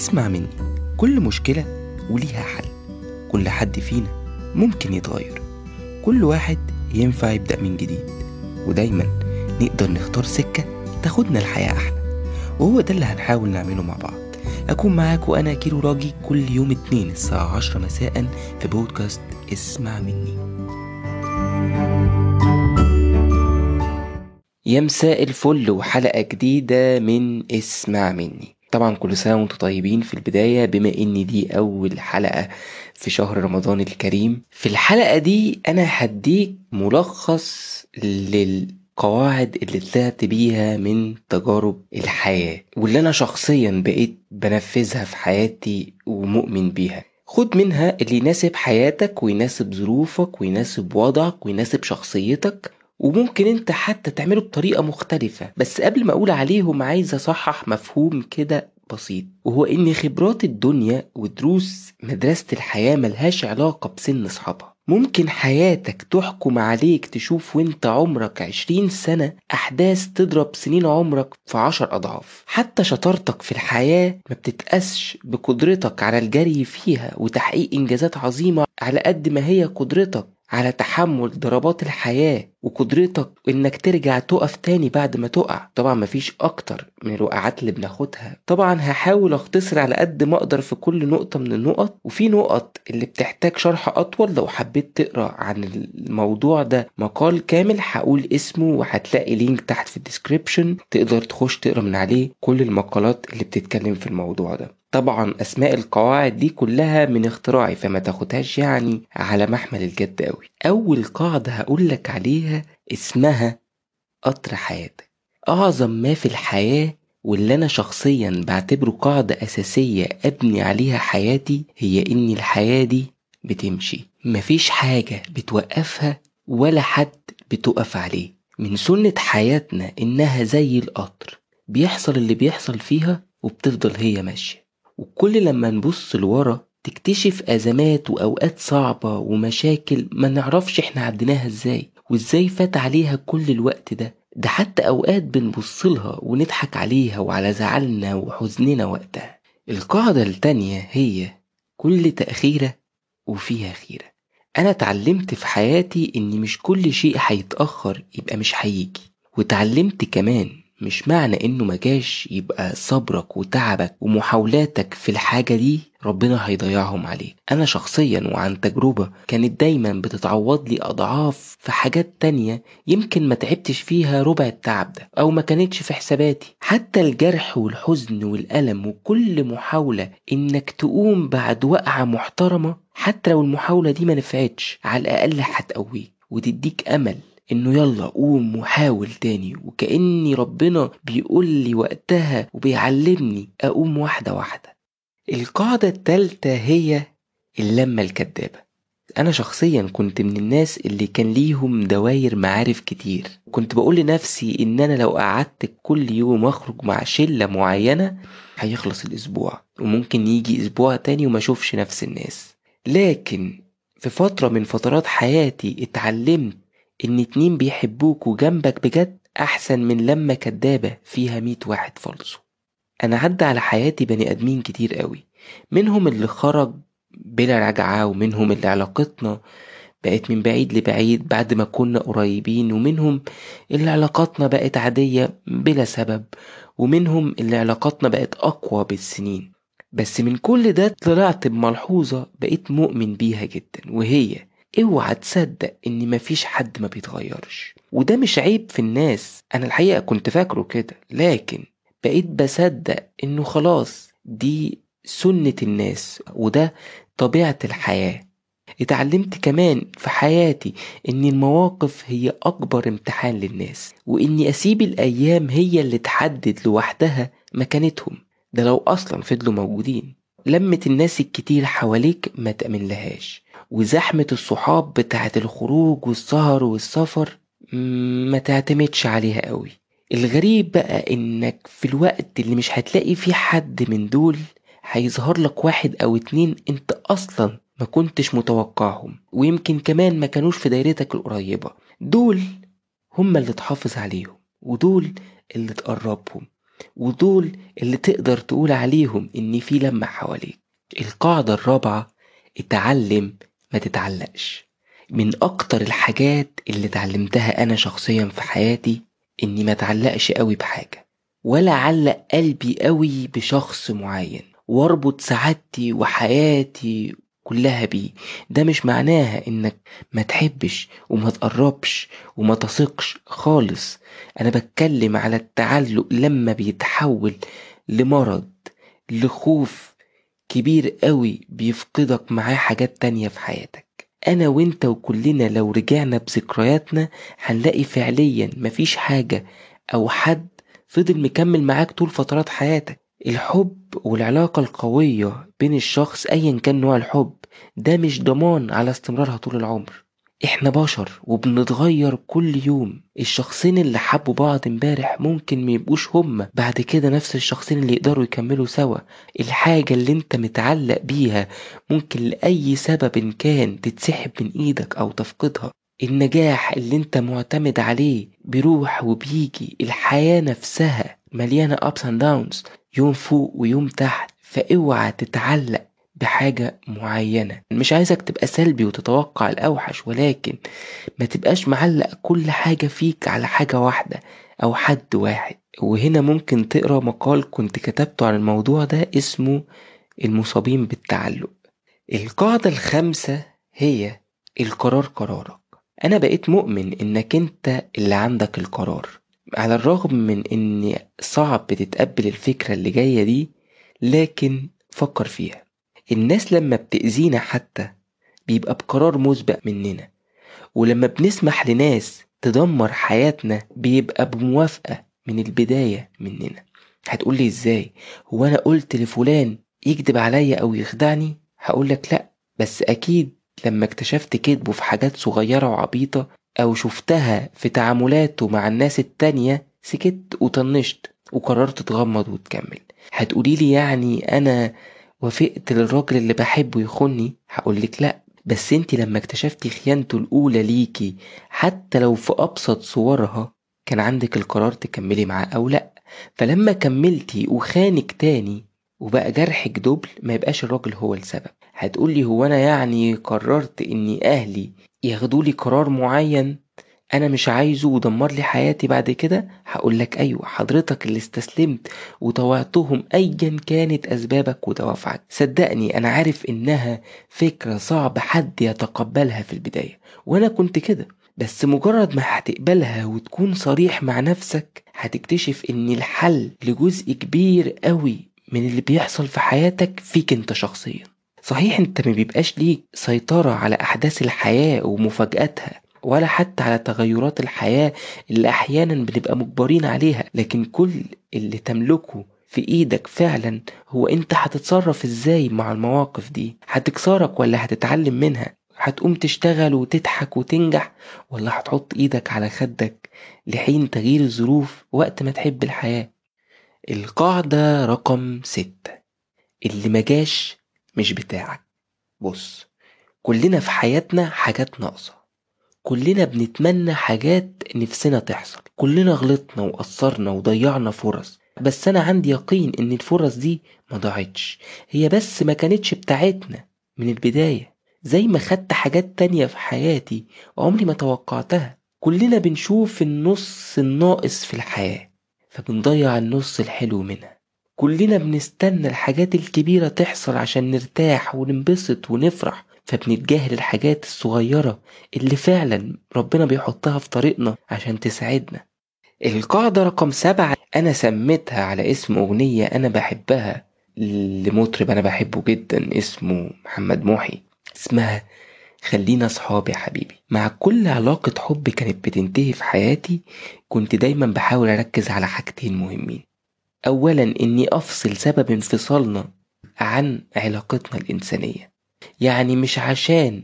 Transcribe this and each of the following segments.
اسمع مني. كل مشكلة وليها حل. كل حد فينا ممكن يتغير. كل واحد ينفع يبدأ من جديد. ودايما نقدر نختار سكة تاخدنا الحياة أحلى. وهو ده اللي هنحاول نعمله مع بعض. أكون معاك وأنا كيرو راجي كل يوم اتنين الساعة عشرة مساء في بودكاست اسمع مني. يا مساء الفل وحلقة جديدة من اسمع مني. طبعا كل سنة وأنتم طيبين في البداية بما إن دي أول حلقة في شهر رمضان الكريم. في الحلقة دي أنا هديك ملخص للقواعد اللي طلعت بيها من تجارب الحياة واللي أنا شخصيا بقيت بنفذها في حياتي ومؤمن بيها. خد منها اللي يناسب حياتك ويناسب ظروفك ويناسب وضعك ويناسب شخصيتك وممكن انت حتى تعمله بطريقة مختلفة. بس قبل ما أقول عليهم عايز أصحح مفهوم كده بسيط. وهو إن خبرات الدنيا ودروس مدرسة الحياة ملهاش علاقة بسن أصحابها. ممكن حياتك تحكم عليك تشوف وانت عمرك عشرين سنة أحداث تضرب سنين عمرك في عشر أضعاف. حتى شطارتك في الحياة ما بتتقاسش بقدرتك على الجري فيها وتحقيق إنجازات عظيمة على قد ما هي قدرتك على تحمل ضربات الحياة وقدرتك إنك ترجع تقف تاني بعد ما تقع. طبعا مفيش أكتر من الوقعات اللي بناخدها. طبعا هحاول أختصر على قد ما أقدر في كل نقطة من النقط. وفي نقط اللي بتحتاج شرح أطول لو حبيت تقرأ عن الموضوع ده مقال كامل هقول اسمه وهتلاقي link تحت في ال description تقدر تخش تقرأ من عليه كل المقالات اللي بتتكلم في الموضوع ده. طبعا أسماء القواعد دي كلها من اختراعي فما تاخدهاش يعني على محمل الجد قوي أول قاعدة هقولك عليها اسمها قطر حياتك. أعظم ما في الحياة واللي أنا شخصيا بعتبره قاعدة أساسية أبني عليها حياتي هي إن الحياة دي بتمشي. مفيش حاجة بتوقفها ولا حد بتقف عليه. من سنة حياتنا إنها زي القطر. بيحصل اللي بيحصل فيها وبتفضل هي ماشية. وكل لما نبص لورا تكتشف أزمات وأوقات صعبة ومشاكل ما نعرفش إحنا عديناها إزاي. وإزاي فات عليها كل الوقت ده؟ ده حتى أوقات بنبصلها ونضحك عليها وعلى زعلنا وحزننا وقتها. القاعدة التانية هي كل تأخيرة وفيها خيرة. أنا اتعلمت في حياتي إن مش كل شيء هيتأخر يبقى مش هيجي. واتعلمت كمان مش معنى إنه مجاش يبقى صبرك وتعبك ومحاولاتك في الحاجة دي ربنا هيضيعهم عليك. أنا شخصيا وعن تجربة كانت دايما بتتعوض لي أضعاف في حاجات تانية يمكن ما تعبتش فيها ربع التعب ده أو ما كانتش في حساباتي. حتى الجرح والحزن والألم وكل محاولة إنك تقوم بعد وقعة محترمة حتى لو المحاولة دي ما نفعتش على الأقل هتقويك وتديك أمل إنه يلا قوم وحاول تاني. وكأني ربنا بيقول لي وقتها وبيعلمني أقوم واحدة واحدة. القاعدة التالتة هي اللمة الكدابة. أنا شخصيا كنت من الناس اللي كان ليهم دواير معارف كتير. كنت بقول لنفسي إن أنا لو قعدت كل يوم أخرج مع شلة معينة هيخلص الأسبوع وممكن يجي أسبوع تاني وما أشوفش نفس الناس. لكن في فترة من فترات حياتي اتعلمت إن اتنين بيحبوك وجنبك بجد أحسن من لما كدابة فيها ميت واحد فالصو أنا عدى على حياتي بني آدمين كتير قوي منهم اللي خرج بلا رجعة ومنهم اللي علاقتنا بقت من بعيد لبعيد بعد ما كنا قريبين ومنهم اللي علاقاتنا بقت عادية بلا سبب ومنهم اللي علاقاتنا بقت أقوى بالسنين. بس من كل ده طلعت بملحوظة بقيت مؤمن بيها جدا وهي اوعى تصدق إن مفيش حد ما بيتغيرش. وده مش عيب في الناس أنا الحقيقة كنت فاكره كده لكن بقيت بصدق إنه خلاص دي سنة الناس وده طبيعة الحياة. اتعلمت كمان في حياتي إن المواقف هي أكبر امتحان للناس وإني أسيب الأيام هي اللي تحدد لوحدها مكانتهم. ده لو أصلا فضلوا موجودين. لمة الناس الكتير حواليك ما تأمن لهاش وزحمة الصحاب بتاعت الخروج والسهر والسفر ما تعتمدش عليها قوي. الغريب بقى إنك في الوقت اللي مش هتلاقي فيه حد من دول هيظهر لك واحد أو اتنين أنت أصلا ما كنتش متوقعهم ويمكن كمان ما كانوش في دايرتك القريبة. دول هم اللي تحافظ عليهم ودول اللي تقربهم ودول اللي تقدر تقول عليهم إن في لمة حواليك. القاعدة الرابعة اتعلم ما تتعلقش. من أكتر الحاجات اللي اتعلمتها أنا شخصيا في حياتي إني ما اتعلقش قوي بحاجة ولا علق قلبي قوي بشخص معين واربط سعادتي وحياتي كلها بيه. ده مش معناها إنك ما تحبش وما تقربش وما تثقش خالص. أنا بتكلم على التعلق لما بيتحول لمرض لخوف كبير قوي بيفقدك معاه حاجات تانية في حياتك. أنا وإنت وكلنا لو رجعنا بذكرياتنا هنلاقي فعليا مفيش حاجة أو حد فضل مكمل معاك طول فترات حياتك. الحب والعلاقة القوية بين الشخص أيا كان نوع الحب ده مش ضمان على استمرارها طول العمر. إحنا بشر وبنتغير كل يوم. الشخصين اللي حبوا بعض امبارح ممكن ميبقوش هما بعد كده نفس الشخصين اللي يقدروا يكملوا سوا. الحاجة اللي انت متعلق بيها ممكن لأي سبب كان تتسحب من إيدك أو تفقدها. النجاح اللي انت معتمد عليه بيروح وبيجي. الحياة نفسها مليانة ups and downs. يوم فوق ويوم تحت. فأوعى تتعلق بحاجة معينة. مش عايزك تبقى سلبي وتتوقع الأوحش ولكن ما تبقاش معلق كل حاجة فيك على حاجة واحدة أو حد واحد. وهنا ممكن تقرأ مقال كنت كتبته عن الموضوع ده اسمه المصابين بالتعلق. القاعدة الخامسة هي القرار قرارك. أنا بقيت مؤمن إنك أنت اللي عندك القرار. على الرغم من إن صعب تتقبل الفكرة اللي جاية دي لكن فكر فيها. الناس لما بتأذينا حتى بيبقى بقرار مسبق مننا. ولما بنسمح لناس تدمر حياتنا بيبقى بموافقة من البداية مننا. هتقولي إزاي؟ هو أنا قلت لفلان يكذب عليا أو يخدعني؟ هقولك لأ بس أكيد لما اكتشفت كذبه في حاجات صغيرة وعبيطة أو شفتها في تعاملاته مع الناس التانية سكت وطنشت وقررت تغمض وتكمل. هتقوليلي يعني أنا وافقت للراجل اللي بحبه يخوني هقولك لأ بس انت لما اكتشفتي خيانته الأولى ليكي حتى لو في أبسط صورها كان عندك القرار تكملي معاه أو لأ. فلما كملتي وخانك تاني وبقى جرحك دبل ما يبقاش الراجل هو السبب. هتقولي هو أنا يعني قررت إني أهلي ياخدولي قرار معين؟ أنا مش عايزه ودمر لي حياتي بعد كده هقول لك أيوه حضرتك اللي استسلمت وطوعتهم ايا كانت أسبابك ودوافعك. صدقني أنا عارف إنها فكرة صعب حد يتقبلها في البداية وأنا كنت كده. بس مجرد ما هتقبلها وتكون صريح مع نفسك هتكتشف إن الحل لجزء كبير قوي من اللي بيحصل في حياتك فيك أنت شخصيا. صحيح أنت ما بيبقاش ليك سيطرة على أحداث الحياة ومفاجآتها ولا حتى على تغيرات الحياة اللي أحيانا بنبقى مجبرين عليها. لكن كل اللي تملكه في إيدك فعلا هو أنت هتتصرف إزاي مع المواقف دي؟ هتكسرك ولا هتتعلم منها؟ هتقوم تشتغل وتضحك وتنجح ولا هتحط إيدك على خدك لحين تغيير الظروف وقت ما تحب الحياة؟ القاعدة رقم ستة. اللي مجاش مش بتاعك. بص كلنا في حياتنا حاجات ناقصة. كلنا بنتمنى حاجات نفسنا تحصل. كلنا غلطنا وقصرنا وضيعنا فرص. بس أنا عندي يقين إن الفرص دي ما ضاعتش. هي بس ما كانتش بتاعتنا من البداية. زي ما خدت حاجات تانية في حياتي وعمري ما توقعتها. كلنا بنشوف النص الناقص في الحياة فبنضيع النص الحلو منها. كلنا بنستنى الحاجات الكبيرة تحصل عشان نرتاح وننبسط ونفرح. فبنتجاهل الحاجات الصغيرة اللي فعلا ربنا بيحطها في طريقنا عشان تساعدنا. القاعدة رقم سبعة أنا سميتها على اسم أغنية أنا بحبها لمطرب أنا بحبه جدا اسمه محمد محي. اسمها خلينا صحاب يا حبيبي. مع كل علاقة حب كانت بتنتهي في حياتي كنت دايما بحاول أركز على حاجتين مهمين. أولا إني أفصل سبب انفصالنا عن علاقتنا الإنسانية. يعني مش عشان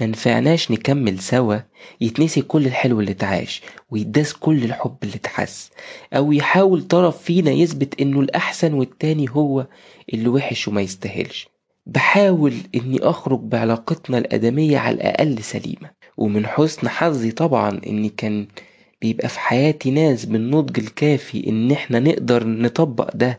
منفعناش نكمل سوا يتنسي كل الحلو اللي اتعاش ويداس كل الحب اللي اتحس أو يحاول طرف فينا يثبت إنه الأحسن والتاني هو اللي وحش وما يستاهلش. بحاول إني أخرج بعلاقتنا الآدمية على الأقل سليمة. ومن حسن حظي طبعا إني كان بيبقى في حياتي ناس بالنضج الكافي إن إحنا نقدر نطبق ده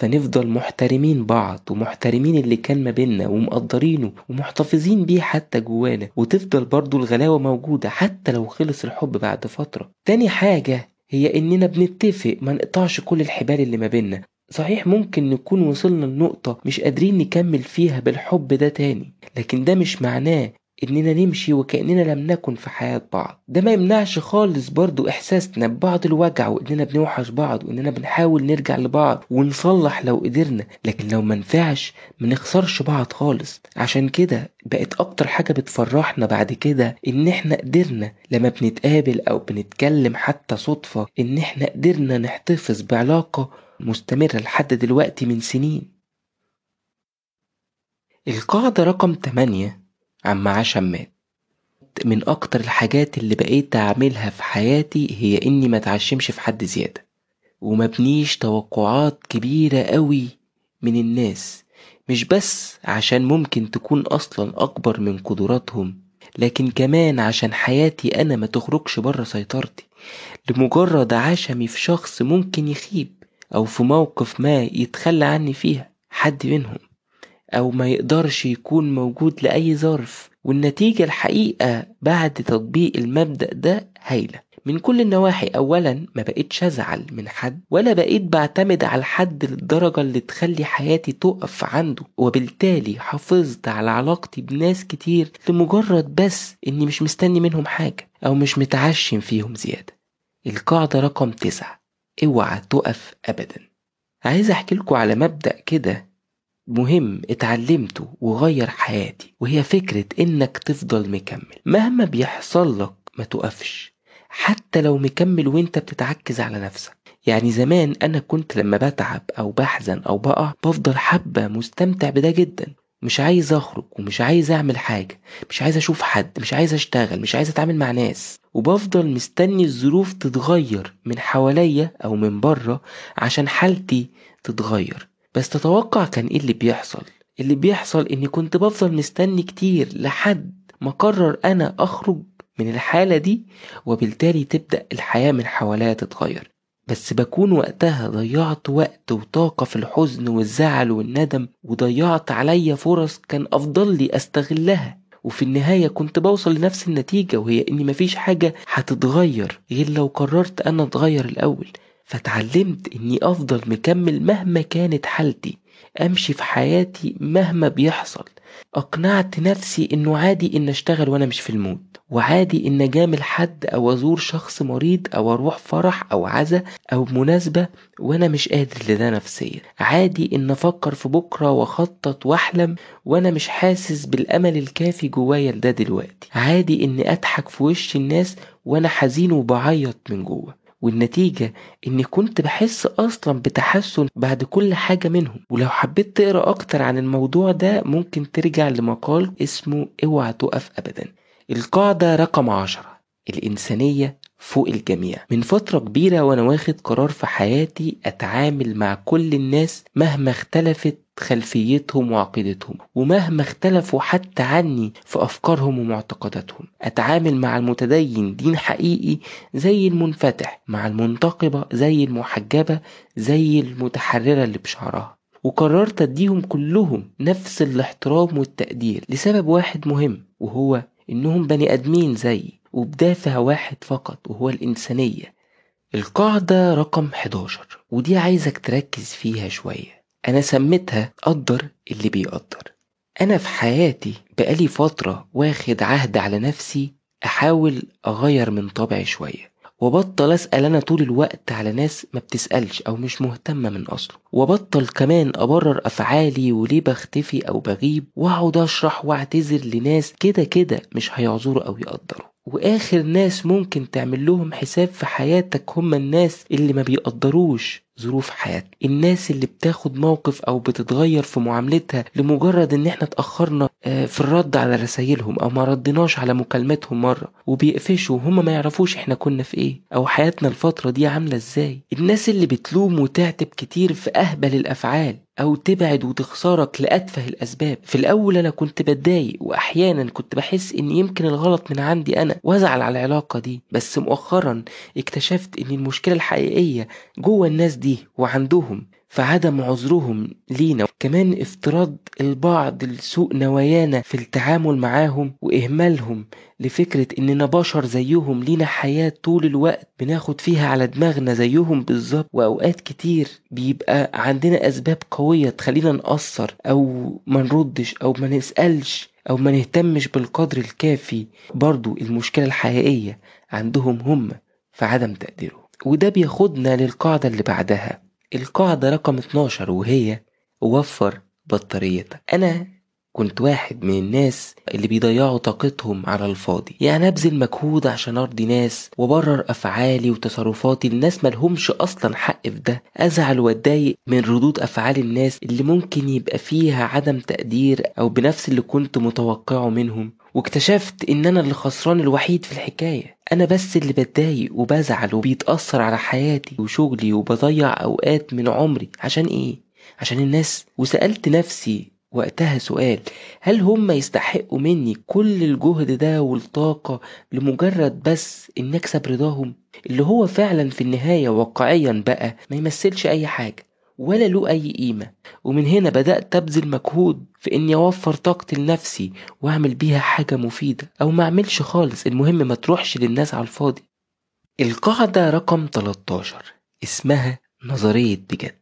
فنفضل محترمين بعض ومحترمين اللي كان ما بينا ومقدرينه ومحتفظين بيه حتى جوانا وتفضل برضو الغلاوة موجودة حتى لو خلص الحب بعد فترة. تاني حاجة هي إننا بنتفق ما نقطعش كل الحبال اللي ما بينا صحيح ممكن نكون وصلنا لنقطة مش قادرين نكمل فيها بالحب ده تاني لكن ده مش معناه إننا نمشي وكأننا لم نكن في حياة بعض. ده ما يمنعش خالص برضو إحساسنا ببعض الوجع وإننا بنوحش بعض وإننا بنحاول نرجع لبعض ونصلح لو قدرنا لكن لو منفعش منخسرش بعض خالص. عشان كده بقت أكتر حاجة بتفرحنا بعد كده إن إحنا قدرنا لما بنتقابل أو بنتكلم حتى صدفة إن إحنا قدرنا نحتفظ بعلاقة مستمرة لحد دلوقتي من سنين. القاعدة رقم 8 عم عشان مات. من أكتر الحاجات اللي بقيت أعملها في حياتي هي إني ما أتعشمش في حد زيادة ومبنيش توقعات كبيرة قوي من الناس مش بس عشان ممكن تكون أصلا أكبر من قدراتهم لكن كمان عشان حياتي أنا ما تخرجش بره سيطرتي. لمجرد عشمي في شخص ممكن يخيب أو في موقف ما يتخلى عني فيها حد منهم. أو ما يقدرش يكون موجود لأي ظرف والنتيجة الحقيقة بعد تطبيق المبدأ ده هايلة. من كل النواحي أولا ما بقيتش أزعل من حد ولا بقيت بعتمد على حد للدرجة اللي تخلي حياتي تقف عنده. وبالتالي حافظت على علاقتي بناس كتير لمجرد بس إني مش مستني منهم حاجة أو مش متعشم فيهم زيادة. القاعدة رقم تسعة اوعى تقف أبدا. عايز أحكي لكم على مبدأ كده مهم اتعلمته وغير حياتي وهي فكرة إنك تفضل مكمل. مهما بيحصل لك ما تقفش حتى لو مكمل وإنت بتتعكز على نفسك. يعني زمان أنا كنت لما بتعب أو بحزن أو بقع بفضل حبة مستمتع بده جدا. مش عايز أخرج ومش عايز أعمل حاجة. مش عايز أشوف حد مش عايز أشتغل مش عايز أتعامل مع ناس. وبفضل مستني الظروف تتغير من حواليا أو من بره عشان حالتي تتغير. بس تتوقع كان إيه اللي بيحصل؟ اللي بيحصل إني كنت بفضل مستني كتير لحد ما قرر أنا أخرج من الحالة دي وبالتالي تبدأ الحياة من حواليا تتغير. بس بكون وقتها ضيعت وقت وطاقة في الحزن والزعل والندم وضيعت عليا فرص كان أفضل لي أستغلها. وفي النهاية كنت بوصل لنفس النتيجة وهي إن مفيش حاجة هتتغير غير لو قررت أنا أتغير الأول. فتعلمت إني أفضل مكمل مهما كانت حالتي أمشي في حياتي مهما بيحصل. أقنعت نفسي إنه عادي إن أشتغل وأنا مش في المود وعادي إن أجامل حد أو أزور شخص مريض أو أروح فرح أو عزا أو مناسبة وأنا مش قادر لده نفسيا. عادي إن أفكر في بكرة وأخطط وأحلم وأنا مش حاسس بالأمل الكافي جوايا لده دلوقتي. عادي إني أضحك في وش الناس وأنا حزين وبعيط من جوه. والنتيجة إني كنت بحس أصلا بتحسن بعد كل حاجة منهم. ولو حبيت تقرأ أكتر عن الموضوع ده ممكن ترجع لمقال اسمه اوعى تقف أبدا. القاعدة رقم عشرة. الإنسانية فوق الجميع. من فترة كبيرة وأنا واخد قرار في حياتي أتعامل مع كل الناس مهما اختلفت خلفيتهم وعقيدتهم ومهما اختلفوا حتى عني في أفكارهم ومعتقداتهم. أتعامل مع المتدين دين حقيقي زي المنفتح مع المنتقبة زي المحجبة زي المتحررة اللي بشعرها. وقررت أديهم كلهم نفس الاحترام والتقدير لسبب واحد مهم وهو إنهم بني آدمين زيي وبدافع واحد فقط وهو الإنسانية. القاعدة رقم 11 ودي عايزك تركز فيها شوية. أنا سميتها قدر اللي بيقدر. أنا في حياتي بقالي فترة واخد عهد على نفسي أحاول أغير من طبعي شوية وبطل أسأل أنا طول الوقت على ناس ما بتسألش أو مش مهتمة من أصله. وبطل كمان أبرر أفعالي وليه بختفي أو بغيب وأقعد أشرح وأعتذر لناس كده كده مش هيعذروا أو يقدروا. وآخر ناس ممكن تعمل لهم حساب في حياتك هم الناس اللي ما بيقدروش. ظروف حياتنا الناس اللي بتاخد موقف أو بتتغير في معاملتها لمجرد إن إحنا اتأخرنا آه، في الرد على رسايلهم أو ما ردناش على مكالماتهم مرة وبيقفشوا وهم ما يعرفوش إحنا كنا في إيه أو حياتنا الفترة دي عاملة إزاي. الناس اللي بتلوم وتعتب كتير في أهبل الأفعال أو تبعد وتخسرك لأتفه الأسباب. في الأول أنا كنت بتضايق واحيانا كنت بحس إن يمكن الغلط من عندي أنا وأزعل على العلاقة دي بس مؤخرا اكتشفت إن المشكلة الحقيقية جوه الناس دي وعندهم في عدم عذرهم لينا. كمان افتراض البعض لسوء نوايانا في التعامل معاهم وإهمالهم لفكرة اننا بشر زيهم لينا حياة طول الوقت بناخد فيها على دماغنا زيهم بالظبط. وأوقات كتير بيبقى عندنا أسباب قوية تخلينا نقصر أو ما نردش أو ما نسألش أو ما نهتمش بالقدر الكافي. برضو المشكلة الحقيقية عندهم هم في عدم تقديرهم. وده بياخدنا للقاعدة اللي بعدها. القاعدة رقم 12 وهي وفر بطاريتك. أنا كنت واحد من الناس اللي بيضيعوا طاقتهم على الفاضي. يعني أبذل مجهود عشان أرضي ناس وبرر أفعالي وتصرفاتي. الناس ملهمش أصلا حق في ده. أزعل وأتضايق من ردود أفعال الناس اللي ممكن يبقى فيها عدم تقدير أو بنفس اللي كنت متوقعه منهم. واكتشفت إن أنا اللي خسران الوحيد في الحكاية. أنا بس اللي بتضايق وبزعل وبيتأثر على حياتي وشغلي وبضيع أوقات من عمري. عشان إيه؟ عشان الناس. وسألت نفسي وقتها سؤال هل هم يستحقوا مني كل الجهد ده والطاقة لمجرد بس إن أكسب رضاهم؟ اللي هو فعلا في النهاية واقعيا بقى ما يمثلش أي حاجة. ولا له أي قيمة. ومن هنا بدأت أبذل مجهود في إني أوفر طاقتي لنفسي وأعمل بيها حاجة مفيدة أو ما أعملش خالص. المهم ما تروحش للناس على الفاضي. القاعدة رقم 13 اسمها نظرية بجد.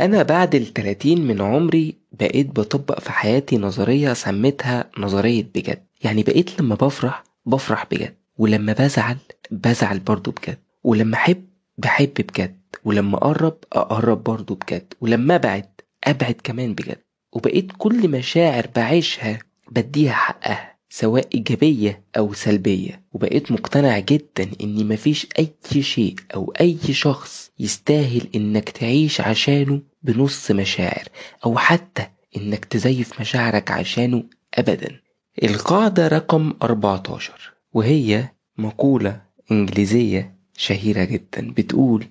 أنا بعد التلاتين من عمري بقيت بطبق في حياتي نظرية سميتها نظرية بجد. يعني بقيت لما بفرح بفرح بجد. ولما بزعل بزعل برضو بجد. ولما أحب بحب بجد. ولما أقرب أقرب برضو بجد. ولما أبعد أبعد كمان بجد. وبقيت كل مشاعر بعيشها بديها حقها سواء إيجابية أو سلبية. وبقيت مقتنع جدا إن مفيش أي شيء أو أي شخص يستاهل إنك تعيش عشانه بنص مشاعر أو حتى إنك تزيف مشاعرك عشانه أبدا. القاعدة رقم 14 وهي مقولة إنجليزية شهيرة جدا. بتقول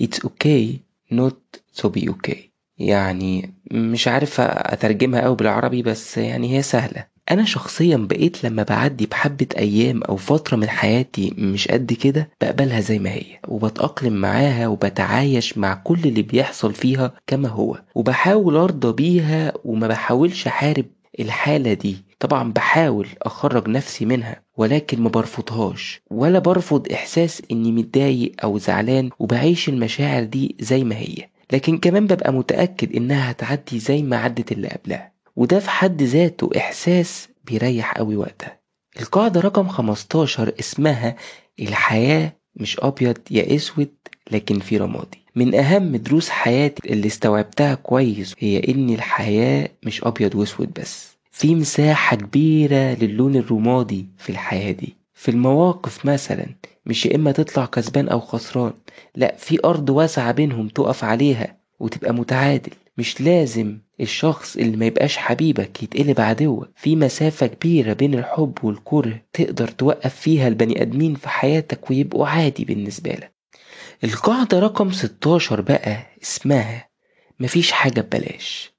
It's okay not to be okay. يعني مش عارف أترجمها أوي بالعربي بس يعني هي سهلة. أنا شخصيا بقيت لما بعدي بحبة أيام أو فترة من حياتي مش قد كده بقبلها زي ما هي وبتأقلم معاها وبتعايش مع كل اللي بيحصل فيها كما هو وبحاول أرضى بيها وما بحاولش أحارب الحالة دي. طبعا بحاول أخرج نفسي منها ولكن ما برفضهاش. ولا برفض إحساس إني متضايق أو زعلان وبعيش المشاعر دي زي ما هي. لكن كمان ببقى متأكد إنها هتعدي زي ما عدت اللي قبلها. وده في حد ذاته إحساس بيريح قوي وقتها. القاعدة رقم 15 اسمها الحياة مش أبيض يا أسود لكن في رمادي. من أهم دروس حياتي اللي استوعبتها كويس هي إن الحياة مش أبيض وأسود بس. في مساحة كبيرة للون الرمادي في الحياة دي. في المواقف مثلا مش يا إما تطلع كسبان أو خسران لأ في أرض واسعة بينهم تقف عليها وتبقى متعادل. مش لازم الشخص اللي ما يبقاش حبيبك يتقلب عدوك في مسافة كبيرة بين الحب والكره تقدر توقف فيها البني آدمين في حياتك ويبقوا عادي بالنسبة لك. القاعدة رقم 16 بقى اسمها مفيش حاجة ببلاش.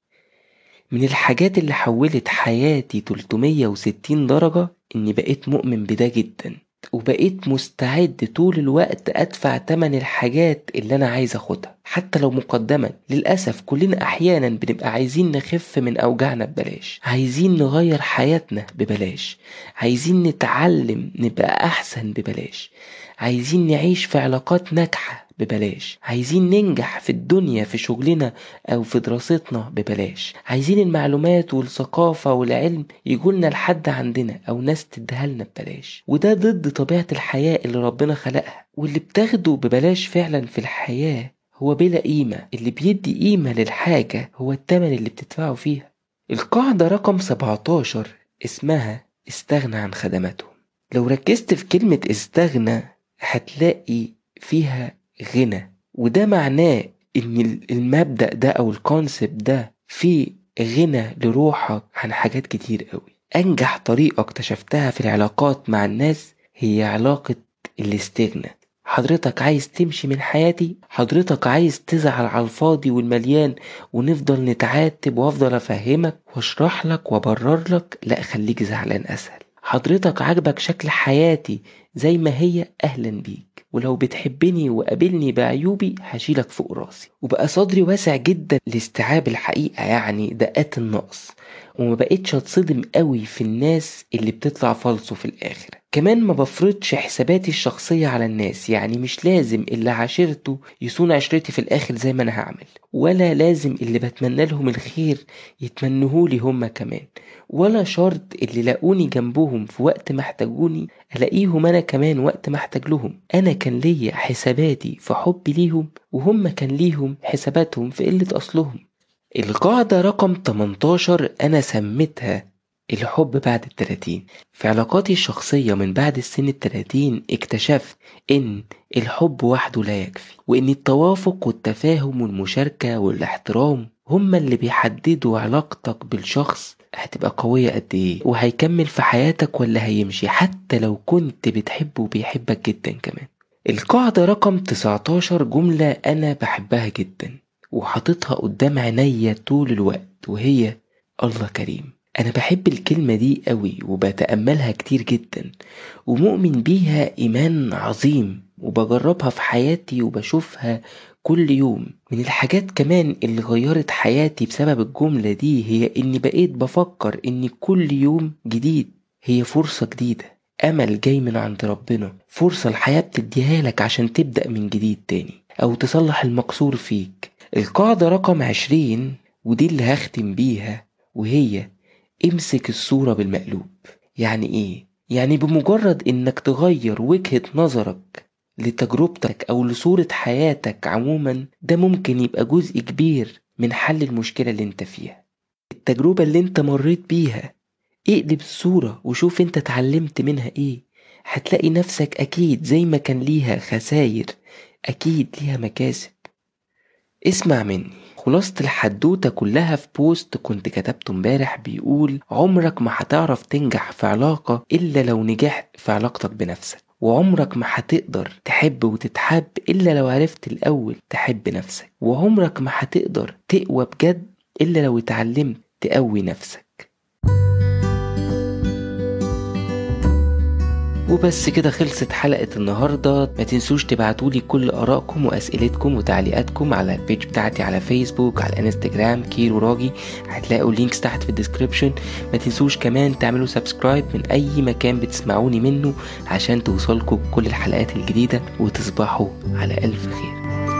من الحاجات اللي حولت حياتي 360 درجة إني بقيت مؤمن بده جدا وبقيت مستعد طول الوقت أدفع تمن الحاجات اللي أنا عايز أخدها حتى لو مقدما. للأسف كلنا أحيانا بنبقى عايزين نخف من أوجاعنا ببلاش عايزين نغير حياتنا ببلاش عايزين نتعلم نبقى أحسن ببلاش عايزين نعيش في علاقات ناجحة ببلاش. عايزين ننجح في الدنيا في شغلنا أو في دراستنا ببلاش. عايزين المعلومات والثقافة والعلم يجولنا لحد عندنا أو ناس تديها لنا ببلاش. وده ضد طبيعة الحياة اللي ربنا خلقها. واللي بتاخده ببلاش فعلا في الحياة هو بلا قيمة. اللي بيدي قيمة للحاجة هو التمن اللي بتدفعه فيها. القاعدة رقم 17 اسمها استغنى عن خدماتهم. لو ركزت في كلمة استغنى هتلاقي فيها غنى. وده معناه إن المبدأ ده أو الكونسبت ده فيه غنى لروحك عن حاجات كتير قوي أنجح طريقة اكتشفتها في العلاقات مع الناس هي علاقة الاستغناء حضرتك عايز تمشي من حياتي؟ حضرتك عايز تزعل على الفاضي والمليان ونفضل نتعاتب وأفضل أفهمك وأشرح لك وأبرر لك؟ لا خليك زعلان أسهل. حضرتك عاجبك شكل حياتي زي ما هي أهلا بيك. ولو بتحبني وقابلني بعيوبي هشيلك فوق راسي. وبقى صدري واسع جدا لاستيعاب الحقيقة يعني دقات النقص. وما بقتش أتصدم قوي في الناس اللي بتطلع فالصو في الآخر. كمان ما بفرضش حساباتي الشخصية على الناس يعني مش لازم اللي عاشرته يصون عشرتي في الآخر زي ما أنا هعمل. ولا لازم اللي بتمنى لهم الخير يتمنهولي هما كمان. ولا شرط اللي لاقوني جنبهم في وقت ما احتاجوني ألاقيهم أنا كمان وقت ما احتاج لهم. أنا كان ليا حساباتي في حبي ليهم وهم كان ليهم حساباتهم في قلة أصلهم. القاعدة رقم 18 أنا سميتها الحب بعد التلاتين. في علاقاتي الشخصية من بعد السن التلاتين اكتشفت إن الحب وحده لا يكفي وإن التوافق والتفاهم والمشاركة والاحترام هما اللي بيحددوا علاقتك بالشخص هتبقى قوية قد إيه؟ وهيكمل في حياتك ولا هيمشي؟ حتى لو كنت بتحبه وبيحبك جدا كمان. القاعدة رقم 19 جملة أنا بحبها جدا وحاططها قدام عينيا طول الوقت وهي الله كريم. أنا بحب الكلمة دي قوي وبتأملها كتير جدا ومؤمن بيها إيمان عظيم وبجربها في حياتي وبشوفها كل يوم. من الحاجات كمان اللي غيرت حياتي بسبب الجملة دي هي إني بقيت بفكر إن كل يوم جديد هي فرصة جديدة. أمل جاي من عند ربنا. فرصة الحياة بتديها لك عشان تبدأ من جديد تاني أو تصلح المقصور فيك. القاعدة رقم عشرين ودي اللي هختم بيها وهي امسك الصورة بالمقلوب. يعني إيه؟ يعني بمجرد إنك تغير وجهة نظرك لتجربتك أو لصورة حياتك عموما ده ممكن يبقى جزء كبير من حل المشكلة اللي أنت فيها. التجربة اللي أنت مريت بيها اقلب الصورة وشوف أنت اتعلمت منها إيه. هتلاقي نفسك أكيد زي ما كان ليها خساير أكيد ليها مكاسب. اسمع مني. خلاصة الحدوتة كلها في post كنت كتبته امبارح بيقول عمرك ما هتعرف تنجح في علاقة إلا لو نجحت في علاقتك بنفسك. وعمرك ما هتقدر تحب وتتحب إلا لو عرفت الأول تحب نفسك. وعمرك ما هتقدر تقوى بجد إلا لو اتعلمت تقوي نفسك. وبس كده خلصت حلقة النهاردة. ما تنسوش تبعتولي كل آرائكم وأسئلتكم وتعليقاتكم على ال page بتاعتي على فيسبوك على الانستجرام كيرو راجي. هتلاقوا ال links تحت في ال description ما تنسوش كمان تعملوا subscribe من أي مكان بتسمعوني منه عشان توصلكم كل الحلقات الجديدة وتصبحوا على ألف خير.